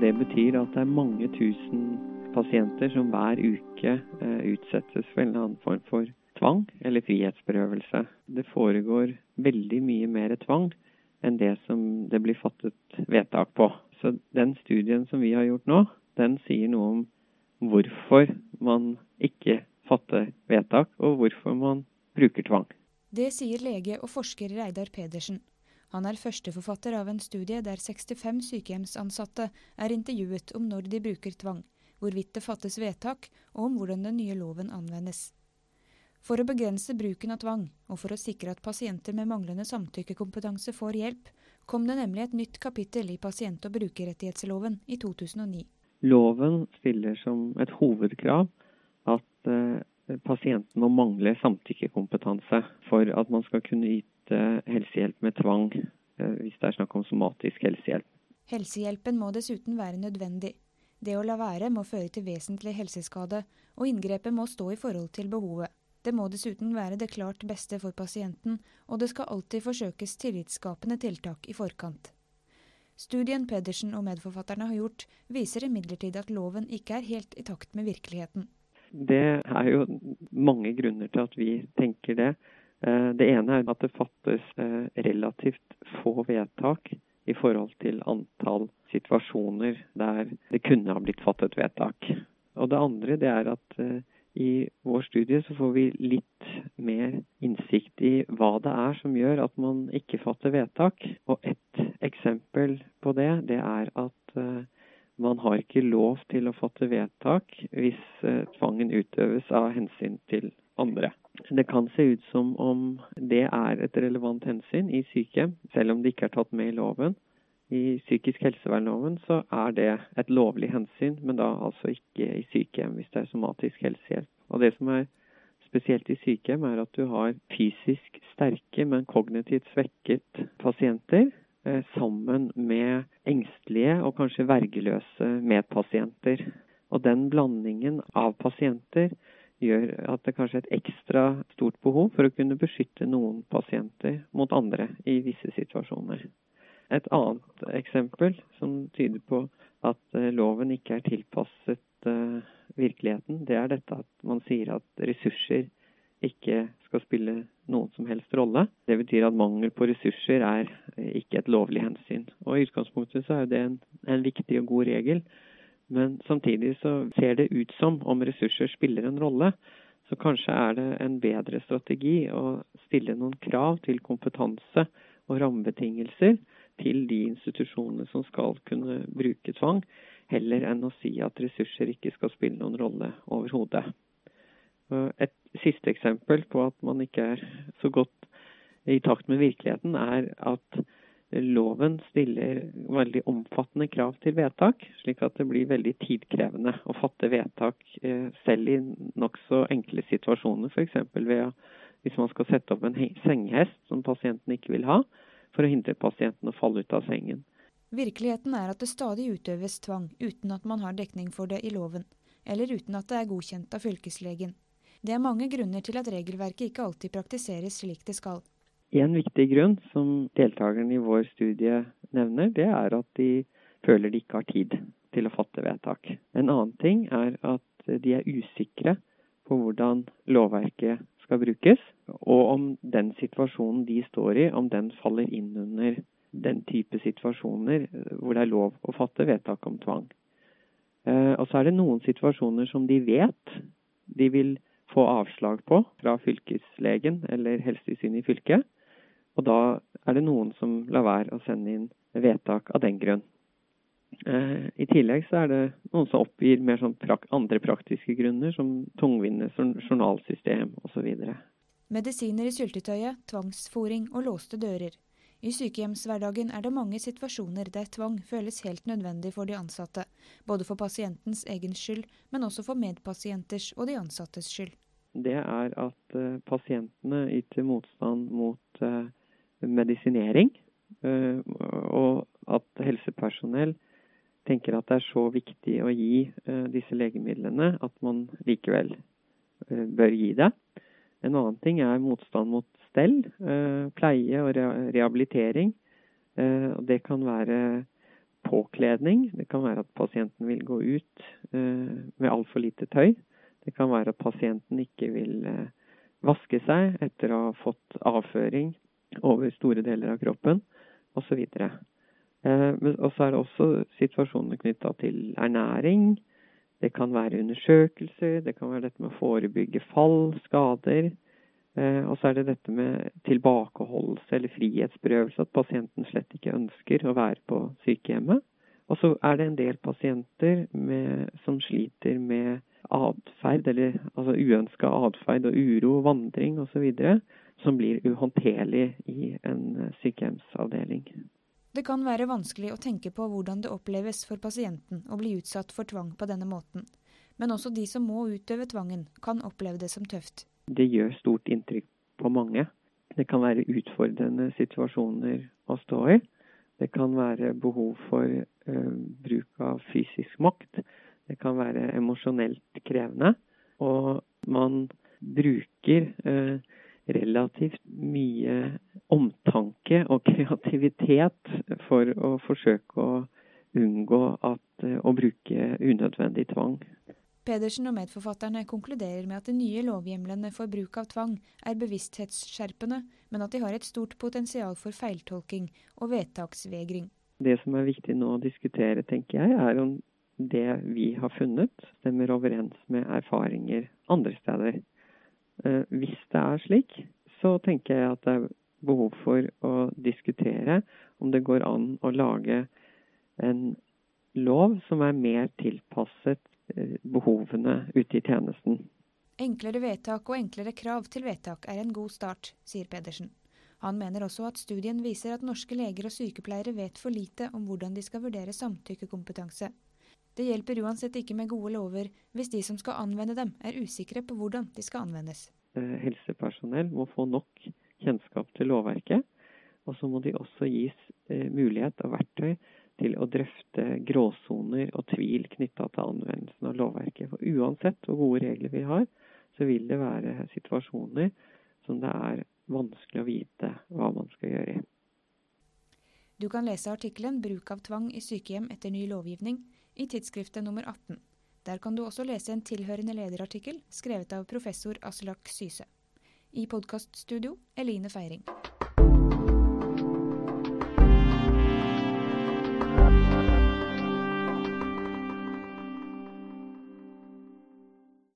Det betyr at det er mange tusen pasienter som hver uke eh, utsettes for en eller annen form for tvang eller frihetsberøvelse. Det foregår veldig mye mer tvang enn det som det blir fattet vedtak på. Så den studien som vi har gjort nå, den sier noe om hvorfor man ikke fatter vedtak, og hvorfor man bruker tvang. Det sier lege og forsker Reidar Pedersen. Han er førsteforfatter av en studie der 65 sykehjemsansatte er intervjuet om når de bruker tvang, hvorvidt det fattes vedtak, og om hvordan den nye loven anvendes. For å begrense bruken av tvang, og for å sikre at pasienter med manglende samtykkekompetanse får hjelp, kom det nemlig et nytt kapittel i pasient- og brukerrettighetsloven i 2009. Loven stiller som et hovedkrav at eh, pasienten må mangle samtykkekompetanse for at man skal kunne yte helsehjelp med tvang eh, hvis det er snakk om somatisk helsehjelp. Helsehjelpen må dessuten være nødvendig. Det å la være må føre til vesentlig helseskade, og inngrepet må stå i forhold til behovet. Det må dessuten være det klart beste for pasienten, og det skal alltid forsøkes tillitsskapende tiltak i forkant. Studien Pedersen og medforfatterne har gjort, viser imidlertid at loven ikke er helt i takt med virkeligheten. Det er jo mange grunner til at vi tenker det. Eh, det ene er at det fattes eh, relativt få vedtak i forhold til antall situasjoner der det kunne ha blitt fattet vedtak. Og det andre det er at eh, i vår studie så får vi litt mer innsikt i hva det er som gjør at man ikke fatter vedtak. Og et eksempel på det, det er at man har ikke lov til å fatte vedtak hvis uh, tvangen utøves av hensyn til andre. Det kan se ut som om det er et relevant hensyn i sykehjem, selv om det ikke er tatt med i loven. I psykisk helsevernloven så er det et lovlig hensyn, men da altså ikke i sykehjem hvis det er somatisk helsehjelp. Og det som er spesielt i sykehjem, er at du har fysisk sterke, men kognitivt svekket pasienter eh, sammen med engstelige og kanskje vergeløse medpasienter. Og den blandingen av pasienter gjør at det kanskje er et ekstra stort behov for å kunne beskytte noen pasienter mot andre i visse situasjoner. Et annet eksempel som tyder på at eh, loven ikke er tilpasset eh, virkeligheten, det er dette at man sier at ressurser ikke skal spille noen som helst rolle. Det betyr at mangel på ressurser er ikke et lovlig hensyn. Og I utgangspunktet så er det en, en viktig og god regel, men samtidig så ser det ut som om ressurser spiller en rolle. Så kanskje er det en bedre strategi å stille noen krav til kompetanse og rammebetingelser til de institusjonene som skal kunne bruke tvang, heller enn å si at ressurser ikke skal spille noen rolle overhodet. Et siste eksempel på at man ikke er så godt i takt med virkeligheten, er at loven stiller veldig omfattende krav til vedtak, slik at det blir veldig tidkrevende å fatte vedtak eh, selv i nokså enkle situasjoner, f.eks. ved hvis man skal sette opp en sengehest som pasienten ikke vil ha, for å hindre pasienten å falle ut av sengen. Virkeligheten er at det stadig utøves tvang uten at man har dekning for det i loven, eller uten at det er godkjent av fylkeslegen. Det er mange grunner til at regelverket ikke alltid praktiseres slik det skal. En viktig grunn som deltakerne i vår studie nevner, det er at de føler de ikke har tid til å fatte vedtak. En annen ting er at de er usikre på hvordan lovverket skal brukes, og om den situasjonen de står i, om den faller inn under den type situasjoner hvor det er lov å fatte vedtak om tvang. Eh, og så er det noen situasjoner som de vet de vil få avslag på fra fylkeslegen eller Helsetilsynet i fylket. Og da er det noen som lar være å sende inn vedtak av den grunn. Eh, I tillegg så er det noen som oppgir mer sånn prak andre praktiske grunner, som tungvinte journalsystem osv. Medisiner i syltetøyet, tvangsfòring og låste dører. I sykehjemshverdagen er det mange situasjoner der tvang føles helt nødvendig for de ansatte, både for pasientens egen skyld, men også for medpasienters og de ansattes skyld. Det er at uh, pasientene yter motstand mot uh, medisinering, uh, og at helsepersonell tenker at det er så viktig å gi disse legemidlene at man likevel bør gi det. En annen ting er motstand mot stell, uh, pleie og rehabilitering. det kan være påkledning. Det kan være at pasienten vil gå ut med altfor lite tøy. Det kan være at pasienten ikke vil vaske seg etter å ha fått avføring over store deler av kroppen, osv. Og så er det også situasjoner knytta til ernæring. Det kan være undersøkelser, det kan være dette med å forebygge fall, skader. Eh, og så er det dette med tilbakeholdelse eller frihetsberøvelse, at pasienten slett ikke ønsker å være på sykehjemmet. Og så er det en del pasienter med, som sliter med atferd, eller altså uønska atferd og uro, vandring osv., som blir uhåndterlig i en sykehjemsavdeling. Det kan være vanskelig å tenke på hvordan det oppleves for pasienten å bli utsatt for tvang på denne måten. Men også de som må utøve tvangen, kan oppleve det som tøft. Det gjør stort inntrykk på mange. Det kan være utfordrende situasjoner å stå i. Det kan være behov for ø, bruk av fysisk makt. Det kan være emosjonelt krevende. Og man bruker ø, relativt mye omtanke og kreativitet for å forsøke å unngå at, eh, å bruke unødvendig tvang. Pedersen og medforfatterne konkluderer med at de nye lovhjemlene for bruk av tvang er bevissthetsskjerpende, men at de har et stort potensial for feiltolking og vedtaksvegring. Det som er viktig nå å diskutere, tenker jeg, er om det vi har funnet, stemmer overens med erfaringer andre steder. Eh, hvis det er slik, så tenker jeg at det er behov for å diskutere om det går an å lage en lov som er mer tilpasset eh, behovene ute i tjenesten. Enklere vedtak og enklere krav til vedtak er en god start, sier Pedersen. Han mener også at studien viser at norske leger og sykepleiere vet for lite om hvordan de skal vurdere samtykkekompetanse. Det hjelper uansett ikke med gode lover hvis de som skal anvende dem, er usikre på hvordan de skal anvendes. Eh, helsepersonell må få nok kjennskap til lovverket. Og så må de også gis eh, mulighet og verktøy til å drøfte gråsoner og tvil knytta til anvendelsen av lovverket. For uansett hvor gode regler vi har, så vil det være situasjoner som det er vanskelig å vite hva man skal gjøre i. Du kan lese artikkelen 'Bruk av tvang i sykehjem etter ny lovgivning' i tidsskriftet nummer 18. Der kan du også lese en tilhørende lederartikkel skrevet av professor Aslak Syse. I podkaststudio Eline Feiring.